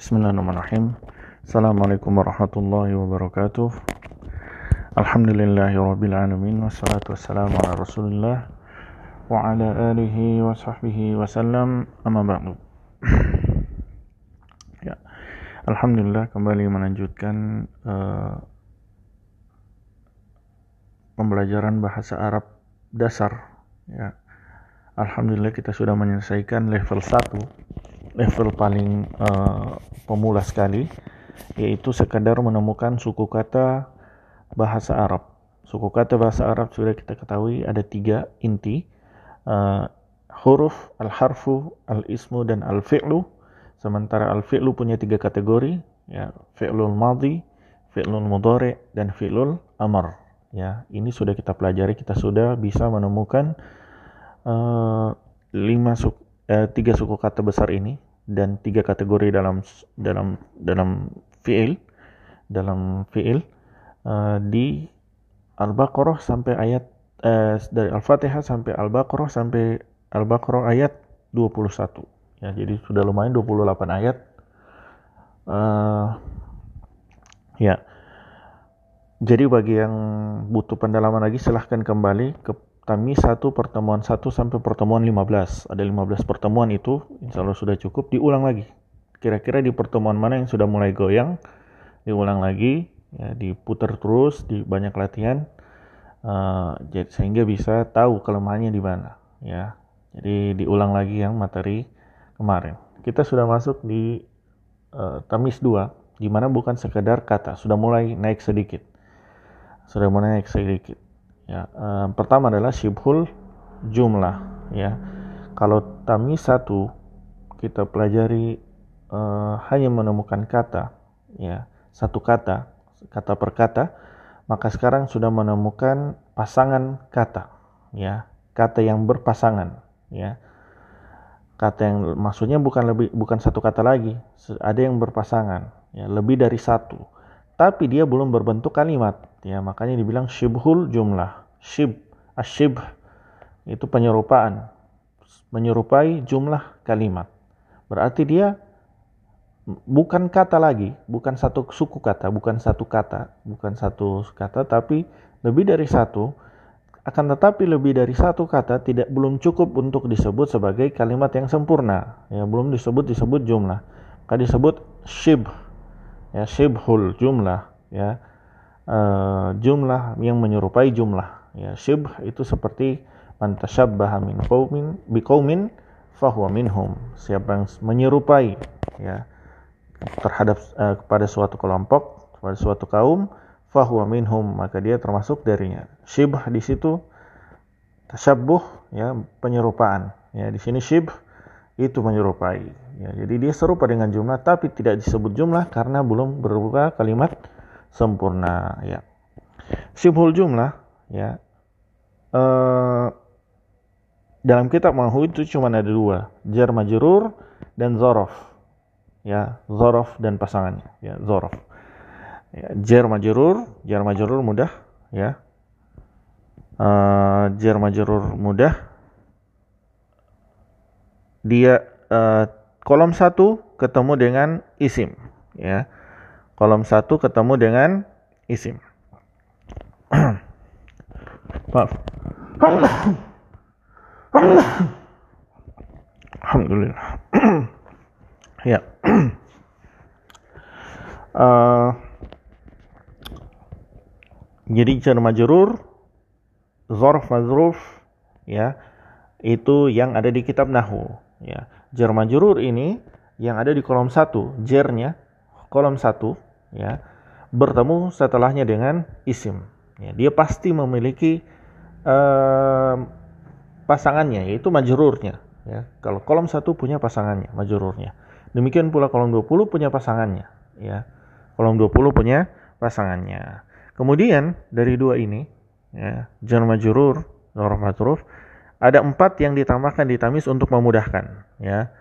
Bismillahirrahmanirrahim. Assalamualaikum warahmatullahi wabarakatuh. Alhamdulillahirabbil wassalatu wassalamu ala Rasulillah wa ala alihi wa sahbihi wasallam. Amma ba'du. ya. Alhamdulillah kembali melanjutkan uh, pembelajaran bahasa Arab dasar ya. Alhamdulillah kita sudah menyelesaikan level 1 level paling uh, pemula sekali yaitu sekadar menemukan suku kata bahasa Arab. Suku kata bahasa Arab sudah kita ketahui ada tiga inti uh, huruf, al-harfu, al-ismu dan al-fi'lu. Sementara al-fi'lu punya tiga kategori ya fi'lul madhi, fi'lul mudhari dan fi'lul amr. Ya, ini sudah kita pelajari, kita sudah bisa menemukan uh, lima suku eh, tiga suku kata besar ini dan tiga kategori dalam dalam dalam fiil dalam fiil uh, di Al-Baqarah sampai ayat uh, dari Al-Fatihah sampai Al-Baqarah sampai Al-Baqarah ayat 21 ya jadi sudah lumayan 28 ayat. Uh, ya. Jadi bagi yang butuh pendalaman lagi silahkan kembali ke kami satu pertemuan satu sampai pertemuan 15. Ada 15 pertemuan itu, insya Allah sudah cukup. Diulang lagi. Kira-kira di pertemuan mana yang sudah mulai goyang, diulang lagi, ya, diputar terus, di banyak latihan, uh, sehingga bisa tahu kelemahannya di mana. Ya, jadi diulang lagi yang materi kemarin. Kita sudah masuk di uh, Tamis 2, di mana bukan sekedar kata, sudah mulai naik sedikit. Sudah mulai naik sedikit Ya, eh, pertama adalah shibhul jumlah. Ya, kalau tamis satu kita pelajari eh, hanya menemukan kata, ya satu kata, kata per kata, maka sekarang sudah menemukan pasangan kata, ya kata yang berpasangan, ya. Kata yang maksudnya bukan lebih bukan satu kata lagi, ada yang berpasangan, ya lebih dari satu. Tapi dia belum berbentuk kalimat ya makanya dibilang syibhul jumlah shib asyib itu penyerupaan. Menyerupai jumlah kalimat. Berarti dia bukan kata lagi bukan satu suku kata bukan satu kata bukan satu kata tapi lebih dari satu akan tetapi lebih dari satu kata tidak belum cukup untuk disebut sebagai kalimat yang sempurna. Ya belum disebut disebut jumlah. Maka disebut shib ya shibhul jumlah. Ya uh, jumlah yang menyerupai jumlah ya shibh itu seperti man tashabbaha min qaumin biqaumin fahuwa minhum. Siapa yang menyerupai ya terhadap uh, kepada suatu kelompok kepada suatu kaum fahuwa minhum maka dia termasuk darinya. Shibh di situ tashabbuh ya penyerupaan. Ya di sini shibh itu menyerupai. Ya jadi dia serupa dengan jumlah tapi tidak disebut jumlah karena belum berupa kalimat sempurna ya. Sibhul jumlah ya. Uh, dalam kitab mahu itu cuma ada dua jar majrur dan zorof. Ya zorof dan pasangannya. Ya zorof. Ya, jar majrur jar majrur mudah ya. Uh, jar majrur mudah. Dia uh, kolom satu ketemu dengan isim ya. Kolom satu ketemu dengan isim maaf alhamdulillah. Ya. Uh, jadi jar majrur zarf mazruf ya itu yang ada di kitab nahu ya. Jar majrur ini yang ada di kolom satu jernya kolom satu ya bertemu setelahnya dengan isim ya, dia pasti memiliki uh, pasangannya yaitu majrurnya ya. Kalau kolom satu punya pasangannya majrurnya. Demikian pula kolom 20 punya pasangannya ya. Kolom 20 punya pasangannya. Kemudian dari dua ini ya jar majrur majrur ada empat yang ditambahkan di tamis untuk memudahkan ya.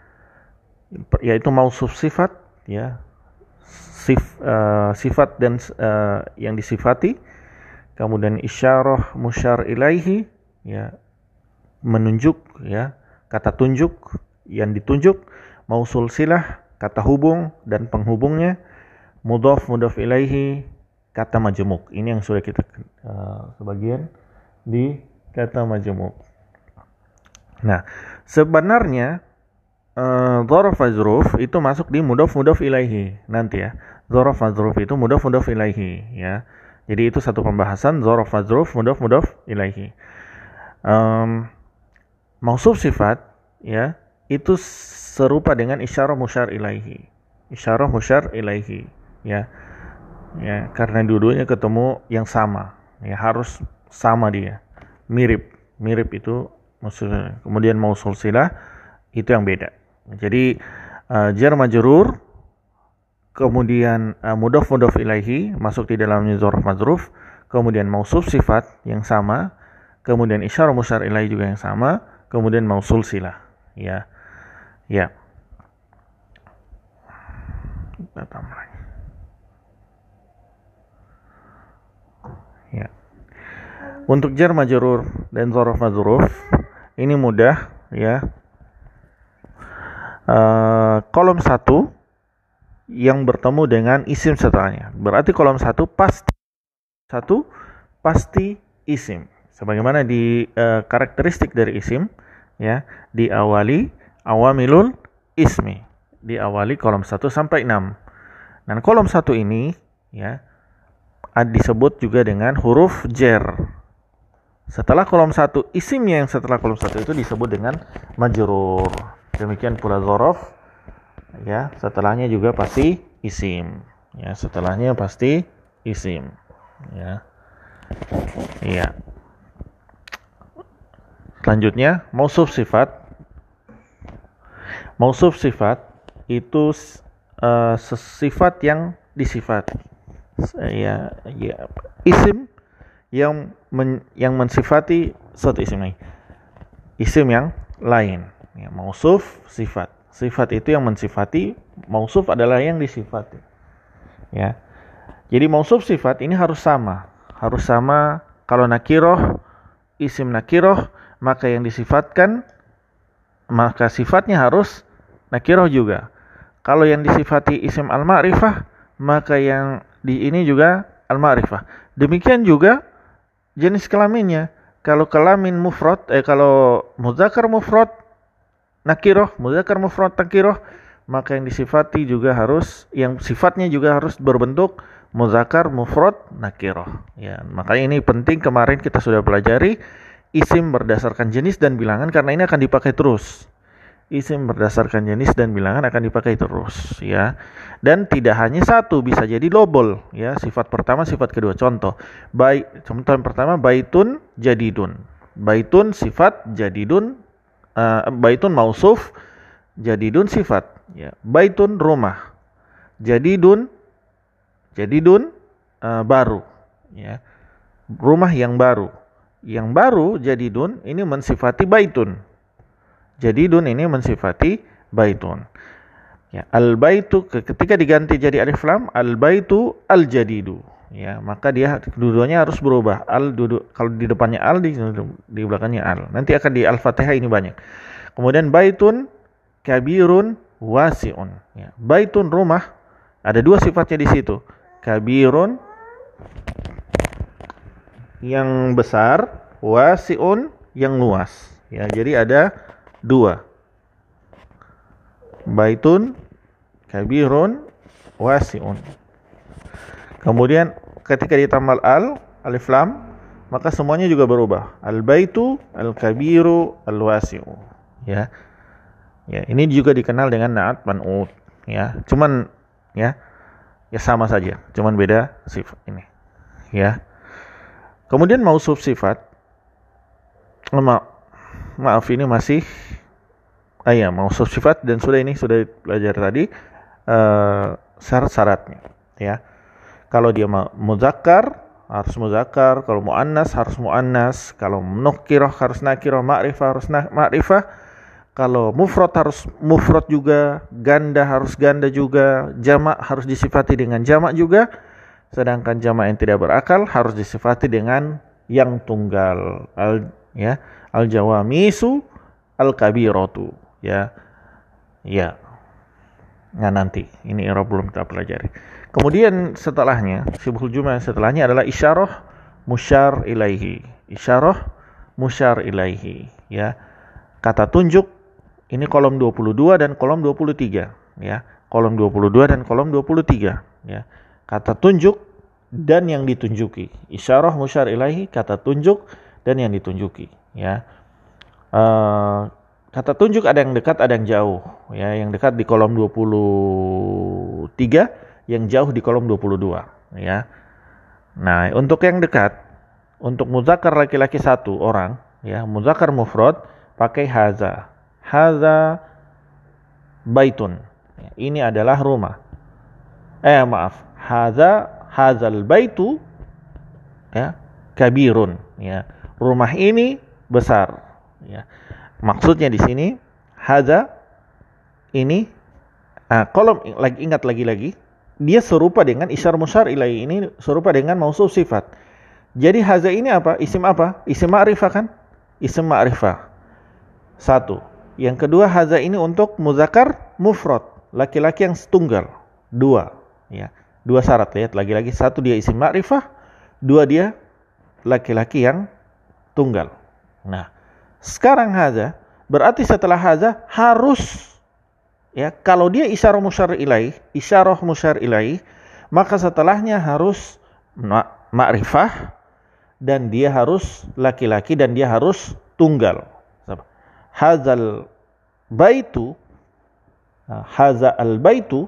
Yaitu mausuf sifat ya. Sif, uh, sifat dan uh, yang disifati kemudian isyarah musyar ilaihi ya menunjuk ya kata tunjuk yang ditunjuk mausul silah kata hubung dan penghubungnya, mudhaf mudhaf ilaihi, kata majemuk. Ini yang sudah kita uh, sebagian di kata majemuk. Nah, sebenarnya uh, dzaraf majruf itu masuk di mudhaf mudhaf ilaihi nanti ya. Dzaraf majruf itu mudhaf mudhaf ilaihi ya. Jadi itu satu pembahasan dzaraf majruf mudhaf mudhaf ilaihi. Um, mausuf sifat ya itu serupa dengan isyarah musyar ilaihi. Isyarah musyar ilaihi, ya. Ya, karena dua-duanya ketemu yang sama, ya harus sama dia. Mirip, mirip itu maksudnya. Kemudian mausul silah itu yang beda. Jadi uh, jar kemudian uh, mudhaf mudhaf ilaihi masuk di dalamnya dzaraf majruf, kemudian mausuf sifat yang sama, kemudian isyarah musyar ilaihi juga yang sama, kemudian mausul silah, ya. Ya. Ya. Untuk jar majrur dan zorof majruf ini mudah ya. Uh, kolom satu yang bertemu dengan isim setelahnya. Berarti kolom satu pasti satu pasti isim. Sebagaimana di uh, karakteristik dari isim ya diawali awamilul ismi diawali kolom 1 sampai 6. Dan kolom 1 ini ya disebut juga dengan huruf jer. Setelah kolom 1 isimnya yang setelah kolom 1 itu disebut dengan majrur. Demikian pula zorof ya, setelahnya juga pasti isim. Ya, setelahnya pasti isim. Ya. Iya. Selanjutnya, mausuf sifat Mausuf sifat itu uh, sifat yang disifat. Ya, ya isim yang men, yang mensifati suatu isim lain. Isim yang lain. Ya, mausuf sifat. Sifat itu yang mensifati, mausuf adalah yang disifati. Ya. Jadi mausuf sifat ini harus sama. Harus sama kalau nakiroh, isim nakiroh, maka yang disifatkan maka sifatnya harus nakiroh juga. Kalau yang disifati isim al-ma'rifah, maka yang di ini juga al-ma'rifah. Demikian juga jenis kelaminnya. Kalau kelamin mufrad, eh kalau muzakkar mufrad nakiroh, muzakkar mufrad nakiroh, maka yang disifati juga harus yang sifatnya juga harus berbentuk muzakkar mufrad nakiroh. Ya, makanya ini penting kemarin kita sudah pelajari isim berdasarkan jenis dan bilangan karena ini akan dipakai terus isim berdasarkan jenis dan bilangan akan dipakai terus ya. Dan tidak hanya satu, bisa jadi double ya. Sifat pertama, sifat kedua. Contoh, baik contoh yang pertama baitun jadidun. Baitun sifat jadidun uh, baitun mausuf jadidun sifat ya. Baitun rumah. Jadidun jadidun uh, baru ya. Rumah yang baru. Yang baru jadidun ini mensifati baitun jadi dun ini mensifati baitun. Ya, al baitu ketika diganti jadi alif lam, al baitu al jadidu. Ya, maka dia kedudukannya harus berubah. Al duduk kalau di depannya al di, di belakangnya al. Nanti akan di al-Fatihah ini banyak. Kemudian baitun kabirun wasiun. Ya, baitun rumah ada dua sifatnya di situ. Kabirun yang besar, wasiun yang luas. Ya, jadi ada dua. Baitun kabirun wasiun. Kemudian ketika ditambah al alif lam maka semuanya juga berubah. Al baitu, al kabiru, al wasiu. Ya. Ya, ini juga dikenal dengan naat man'ut, ya. Cuman ya ya sama saja, cuman beda sifat ini. Ya. Kemudian mausuf sifat maaf ini masih ah ya mau sifat dan sudah ini sudah belajar tadi uh, syarat-syaratnya ya kalau dia muzakkar harus muzakkar. Kalau muannas harus muannas. Kalau nukirah harus nakirah ma'rifah harus na ma'rifah. Kalau mufrad harus mufrad juga. Ganda harus ganda juga. Jamak harus disifati dengan jamak juga. Sedangkan jamak yang tidak berakal harus disifati dengan yang tunggal. Al ya al jawamisu al kabiratu ya ya. Nah nanti. Ini era belum kita pelajari. Kemudian setelahnya, sibul jumlah setelahnya adalah isyarah musyar ilaihi. Isyarah musyar ilaihi. Ya, kata tunjuk ini kolom 22 dan kolom 23. Ya, kolom 22 dan kolom 23. Ya, kata tunjuk dan yang ditunjuki. Isyarah musyar ilaihi kata tunjuk dan yang ditunjuki. Ya, uh, kata tunjuk ada yang dekat ada yang jauh ya yang dekat di kolom 23 yang jauh di kolom 22 ya. Nah untuk yang dekat untuk muzakkar laki-laki satu orang ya muzakkar mufrad pakai haza. Haza baitun. Ini adalah rumah. Eh maaf. Haza hazal baitu ya kabirun ya. Rumah ini besar ya. Maksudnya di sini haza ini uh, kolom lagi ingat lagi-lagi dia serupa dengan isyar musyar ilai ini serupa dengan mausul sifat. Jadi haza ini apa? Isim apa? Isim ma'rifah kan? Isim ma'rifah. Satu. Yang kedua haza ini untuk muzakar mufrad, laki-laki yang setunggal. Dua, ya. Dua syarat lihat lagi-lagi satu dia isim ma'rifah, dua dia laki-laki yang tunggal. Nah, sekarang haza, berarti setelah haza harus ya kalau dia isyarah musyar ilaih, isyarah musyar ilaih, maka setelahnya harus ma'rifah dan dia harus laki-laki dan dia harus tunggal. Hazal baitu haza al baitu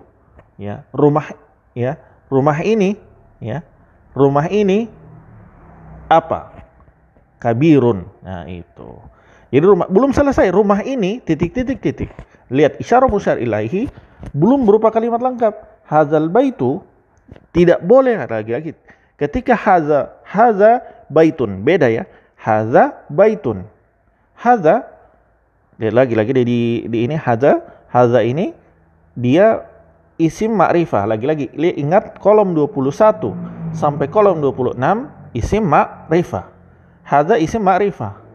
ya rumah ya rumah ini ya rumah ini apa? Kabirun. Nah itu jadi rumah belum selesai rumah ini titik titik titik. Lihat isyarah musyar ilahi belum berupa kalimat lengkap. Hazal baitu tidak boleh lagi-lagi. Ketika haza haza baitun beda ya. Haza baitun. Haza lihat lagi-lagi di di ini haza haza ini dia isim ma'rifah. Lagi-lagi ingat kolom 21 sampai kolom 26 isim ma'rifah. Haza isim ma'rifah.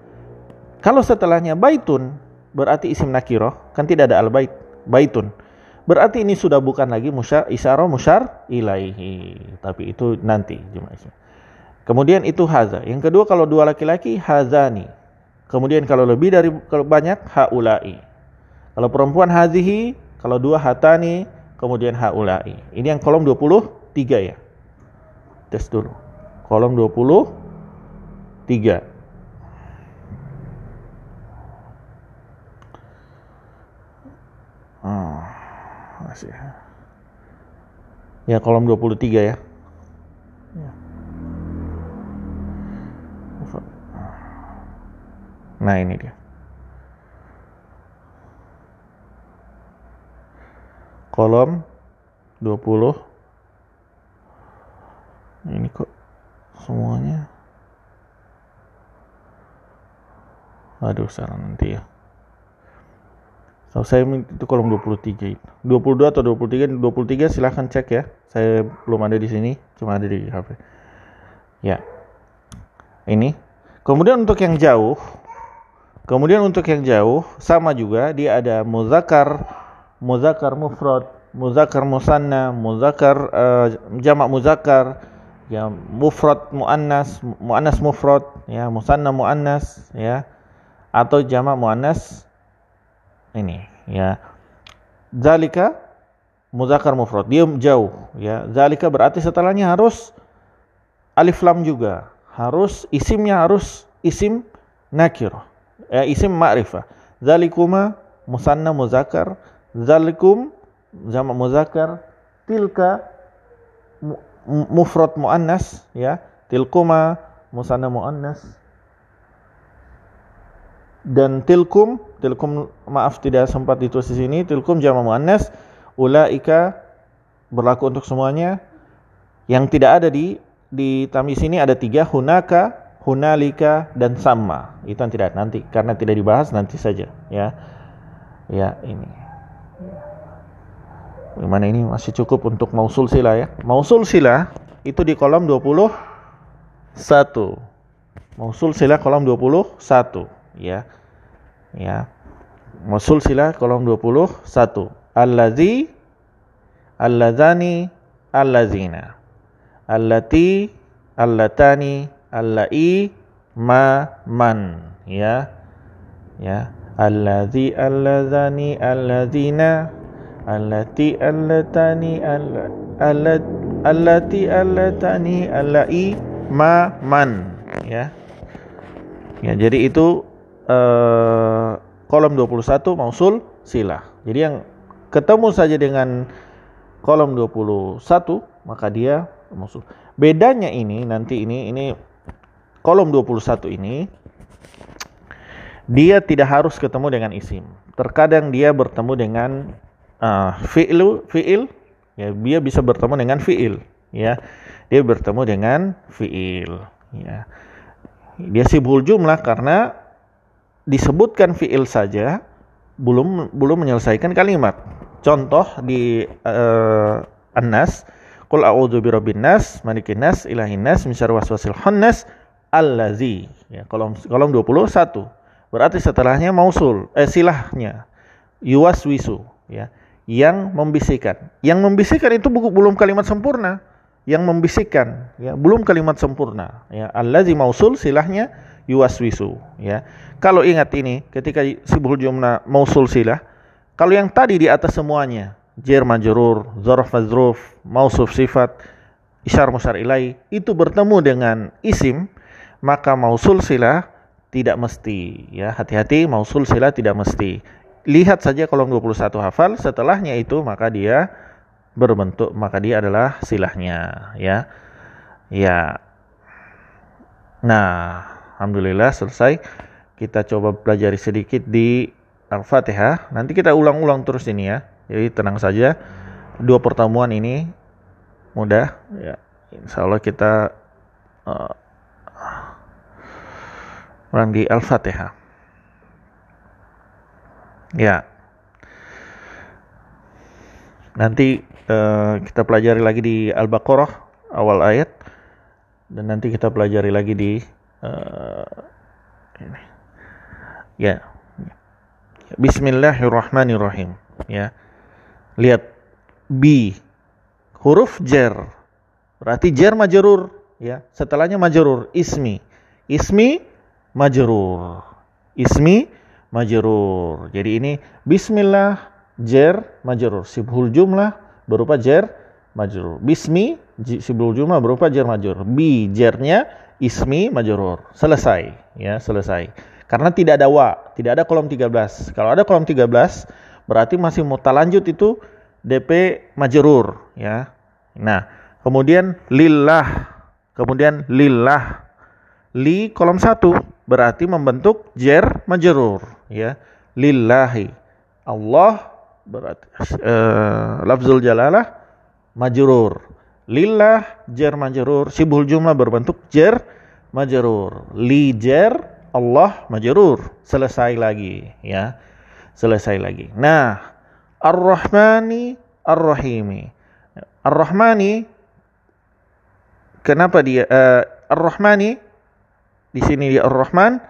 Kalau setelahnya baitun, berarti isim nakiroh, kan tidak ada al-bait, baitun. Berarti ini sudah bukan lagi musyar, isyarah musyar ilaihi. Tapi itu nanti. Kemudian itu haza. Yang kedua kalau dua laki-laki, hazani. Kemudian kalau lebih dari kalau banyak, haulai. Kalau perempuan hazihi, kalau dua hatani, kemudian haulai. Ini yang kolom 23 ya. Tes dulu. Kolom 23. Oh, masih. Ya kolom 23 ya. ya. Nah ini dia. Kolom 20. Ini kok semuanya. Aduh, saran nanti ya. Saya itu kolom 23 22 atau 23 23 silahkan cek ya. Saya belum ada di sini cuma ada di HP ya. Ini. Kemudian untuk yang jauh kemudian untuk yang jauh sama juga dia ada muzakar muzakar mufrad muzakar musanna muzakar uh, jamak muzakar ya mufrad muannas muannas mufrad ya musanna muannas ya atau jamak muannas ini ya. Zalika muzakkar mufrad. Dia jauh ya. Zalika berarti setelahnya harus alif lam juga. Harus isimnya harus isim nakir ya isim ma'rifah. Zalikuma musanna muzakkar zalikum jamak muzakkar tilka mufrad muannas ya. Tilkuma musanna muannas dan tilkum tilkum maaf tidak sempat ditulis di sini tilkum jama muannas ulaika berlaku untuk semuanya. Yang tidak ada di di tamis ini ada tiga hunaka hunalika dan sama itu yang tidak nanti karena tidak dibahas nanti saja ya. Ya ini. Gimana ini masih cukup untuk mausul sila ya. Mausul sila itu di kolom 21 mausul sila kolom 21 ya. Ya. Musul sila kolom 21 Allazi alladzani allazina. Allati allatani allai ma man. Ya. Ya. Allazi allazani allazina. Allati allatani allati allatani allai ma man. Ya. Ya jadi itu uh, kolom 21 mausul silah. Jadi yang ketemu saja dengan kolom 21 maka dia mausul. Bedanya ini nanti ini ini kolom 21 ini dia tidak harus ketemu dengan isim. Terkadang dia bertemu dengan uh, fi'il fi'il ya dia bisa bertemu dengan fi'il ya. Dia bertemu dengan fi'il ya. Dia sibul jumlah karena disebutkan fi'il saja belum belum menyelesaikan kalimat contoh di uh, An-Nas Qul a'udzu birabbin nas, malikin nas, ilahin nas, min syarri waswasil khannas allazi. Ya, kolom kolom 21. Berarti setelahnya mausul, eh silahnya yuwaswisu, ya. Yang membisikkan. Yang membisikkan itu belum kalimat sempurna. Yang membisikkan, ya, belum kalimat sempurna. Ya, allazi mausul silahnya yuwaswisu, ya. Kalau ingat ini ketika sibul jumlah mausul silah, kalau yang tadi di atas semuanya jar majrur, zarf mazruf, mausuf sifat, isyar musyar ilai itu bertemu dengan isim, maka mausul sila tidak mesti ya. Hati-hati mausul sila tidak mesti. Lihat saja kolom 21 hafal, setelahnya itu maka dia berbentuk maka dia adalah silahnya ya. Ya. Nah, alhamdulillah selesai. Kita coba pelajari sedikit di Al-Fatihah. Nanti kita ulang-ulang terus ini ya. Jadi tenang saja, dua pertemuan ini mudah. Ya, insya Allah kita uh, di Al-Fatihah. Ya. Nanti uh, kita pelajari lagi di Al-Baqarah awal ayat dan nanti kita pelajari lagi di ini. Ya. Bismillahirrahmanirrahim. Ya. Lihat B huruf jer. Berarti jer majrur ya. Setelahnya majrur ismi. Ismi majrur. Ismi majrur. Jadi ini bismillah jer majrur. Sibhul jumlah berupa jer majrur. Bismi sibhul jumlah berupa jer majrur. Bi jernya ismi majrur. Selesai ya, selesai. Karena tidak ada wa, tidak ada kolom 13. Kalau ada kolom 13 berarti masih lanjut itu DP majrur ya. Nah, kemudian lillah, kemudian lillah. Li kolom satu berarti membentuk jer majrur ya. Lillahi. Allah berarti uh, lafzul jalalah majrur. Lillah jer majrur, sibul jumlah berbentuk jer majrur. Li jer Allah majrur. Selesai lagi ya selesai lagi. Nah, Ar-Rahmani Ar-Rahimi. Ar-Rahmani kenapa dia uh, Ar-Rahmani di sini dia Ar-Rahman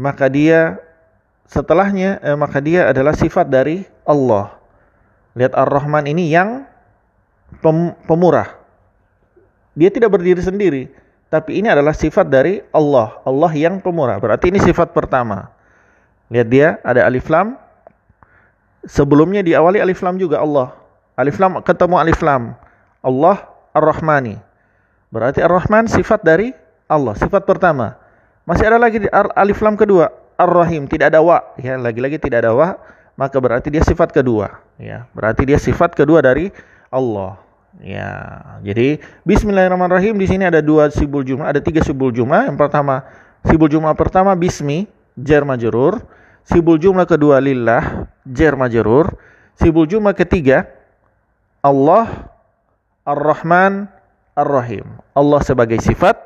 maka dia setelahnya eh, maka dia adalah sifat dari Allah. Lihat Ar-Rahman ini yang pem, pemurah. Dia tidak berdiri sendiri, tapi ini adalah sifat dari Allah. Allah yang pemurah. Berarti ini sifat pertama. Lihat dia ada alif lam sebelumnya diawali alif lam juga Allah. Alif lam ketemu alif lam. Allah Ar-Rahmani. Berarti Ar-Rahman sifat dari Allah, sifat pertama. Masih ada lagi di alif lam kedua, Ar-Rahim, tidak ada wa, ya, lagi-lagi tidak ada wa, maka berarti dia sifat kedua, ya. Berarti dia sifat kedua dari Allah. Ya, jadi Bismillahirrahmanirrahim di sini ada dua sibul jumlah, ada tiga sibul jumlah. Yang pertama, sibul jumlah pertama Bismi, jar majrur. Sibul jumlah kedua lillah, jar majrur. Sibul jumlah ketiga Allah Ar-Rahman Ar-Rahim. Allah sebagai sifat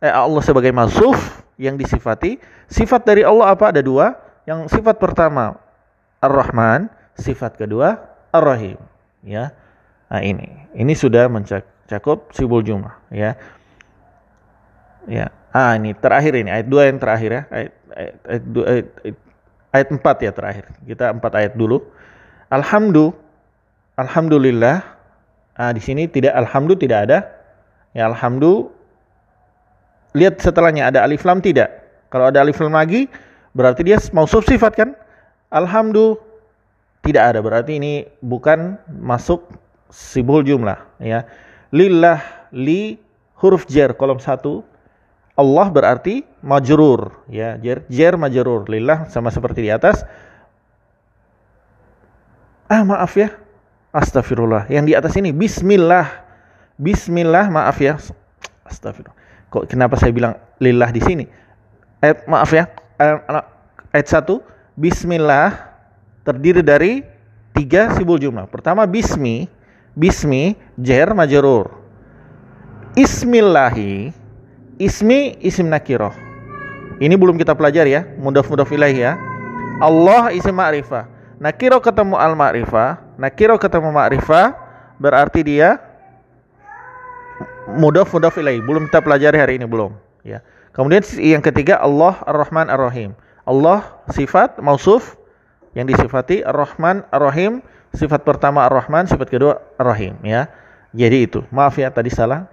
eh Allah sebagai masuf yang disifati. Sifat dari Allah apa? Ada dua. Yang sifat pertama Ar-Rahman, sifat kedua Ar-Rahim, ya. Nah, ini. Ini sudah mencakup sibul jumlah, ya. Ya. Ah, ini terakhir ini ayat dua yang terakhir ya. Ayat ayat, ayat, ayat, ayat ayat 4 ya terakhir. Kita 4 ayat dulu. Alhamdulillah alhamdulillah. Nah, di sini tidak alhamdulillah tidak ada. Ya alhamdulillah. Lihat setelahnya ada alif lam tidak. Kalau ada alif lam lagi berarti dia mausuf sifat kan? Alhamdulillah tidak ada. Berarti ini bukan masuk sibul jumlah ya. Lillah li huruf jar kolom satu. Allah berarti majrur ya. Jar jar majrur. Lillah sama seperti di atas. Ah maaf ya. Astagfirullah yang di atas ini bismillah. Bismillah maaf ya. Astagfirullah kok kenapa saya bilang lillah di sini? Ayat maaf ya. Ayat satu. Bismillah terdiri dari tiga sibul jumlah. Pertama bismi bismi jar majrur ismillahi Ismi isim nakiroh. Ini belum kita pelajari ya, mudaf-mudaf ilaih ya. Allah isim ma'rifah. Nakiro ketemu al ma'rifah, nakiro ketemu ma'rifah berarti dia mudaf-mudaf ilaih. Belum kita pelajari hari ini belum, ya. Kemudian yang ketiga Allah Ar-Rahman Ar-Rahim. Allah sifat mausuf yang disifati Ar-Rahman Ar-Rahim. Sifat pertama Ar-Rahman, sifat kedua Ar-Rahim ya. Jadi itu. Maaf ya tadi salah.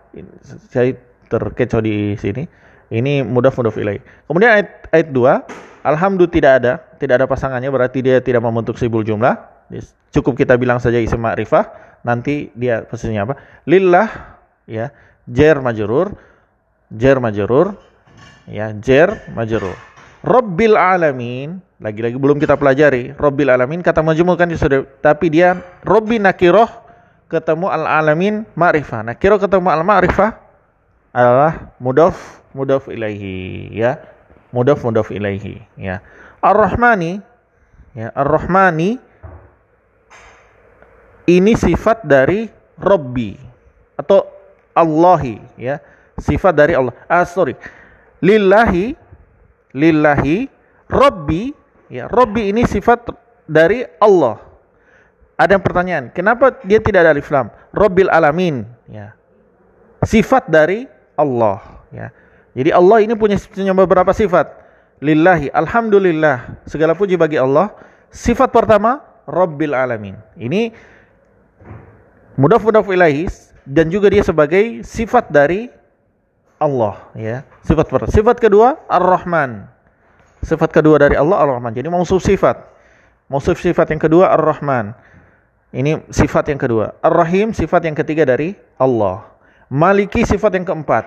Saya terkecoh di sini. Ini mudah mudah ilaih. Kemudian ayat ayat 2, alhamdulillah tidak ada, tidak ada pasangannya berarti dia tidak membentuk sibul jumlah. Cukup kita bilang saja isim ma'rifah, nanti dia posisinya apa? Lillah ya, jer majrur, jer majrur, ya, jer majrur. Rabbil alamin, lagi-lagi belum kita pelajari. Rabbil alamin kata majmul kan sudah, tapi dia Rabbi nakiroh ketemu al alamin ma'rifah. Nakiroh ketemu al ma'rifah adalah mudaf mudaf ilaihi ya. Mudaf mudaf ilaihi ya. Ar-rahmani ya ar-rahmani ini sifat dari Robbi atau Allahi ya. Sifat dari Allah. Ah sorry. Lillahi lillahi Robbi ya Robbi ini sifat dari Allah ada yang pertanyaan kenapa dia tidak ada alif lam Robbil alamin ya sifat dari Allah ya. Jadi Allah ini punya, beberapa sifat. Lillahi alhamdulillah segala puji bagi Allah. Sifat pertama Rabbil alamin. Ini mudaf mudaf ilahi dan juga dia sebagai sifat dari Allah ya. Sifat pertama. Sifat kedua Ar-Rahman. Sifat kedua dari Allah Ar-Rahman. Jadi mausuf sifat. Mausuf sifat yang kedua Ar-Rahman. Ini sifat yang kedua. Ar-Rahim sifat yang ketiga dari Allah. Maliki sifat yang keempat,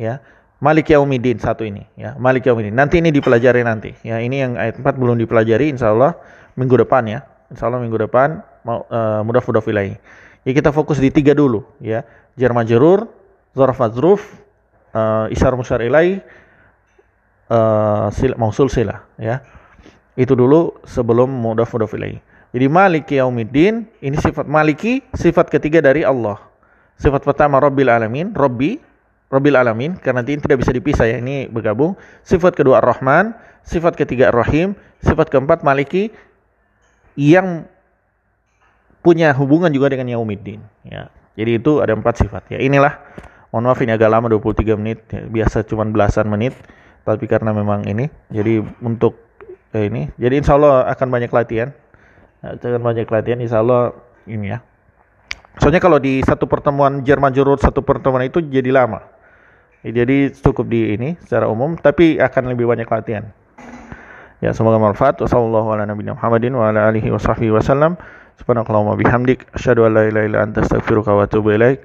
ya. Malik Yaumidin satu ini, ya. Malik Yaumidin. Nanti ini dipelajari nanti, ya. Ini yang ayat 4 belum dipelajari, insya Allah minggu depan ya. Insya Allah minggu depan mau uh, mudah mudah filai. Ya kita fokus di tiga dulu, ya. Jar majrur, zarf mazruf, uh, isar musyar ilai, uh, sil, mausul sila, ya. Itu dulu sebelum mudah mudah filai. Jadi Malik Yaumidin ini sifat Maliki, sifat ketiga dari Allah. Sifat pertama Rabbil Alamin, Robbi, Rabbil Alamin, karena ini tidak bisa dipisah ya, ini bergabung. Sifat kedua Ar-Rahman, sifat ketiga Ar-Rahim, sifat keempat Maliki yang punya hubungan juga dengan Yaumiddin. Ya. Jadi itu ada empat sifat. Ya inilah, mohon maaf ini agak lama 23 menit, biasa cuma belasan menit, tapi karena memang ini, jadi untuk eh, ini, jadi insya Allah akan banyak latihan, akan banyak latihan, insya Allah ini ya. Soalnya kalau di satu pertemuan Jerman Jurut satu pertemuan itu jadi lama. Jadi cukup di ini secara umum, tapi akan lebih banyak latihan. Ya, semoga manfaat. Wassalamualaikum warahmatullahi wabarakatuh. Subhanakallahumma bihamdik asyhadu an la ilaha illa anta astaghfiruka wa atubu ilaik.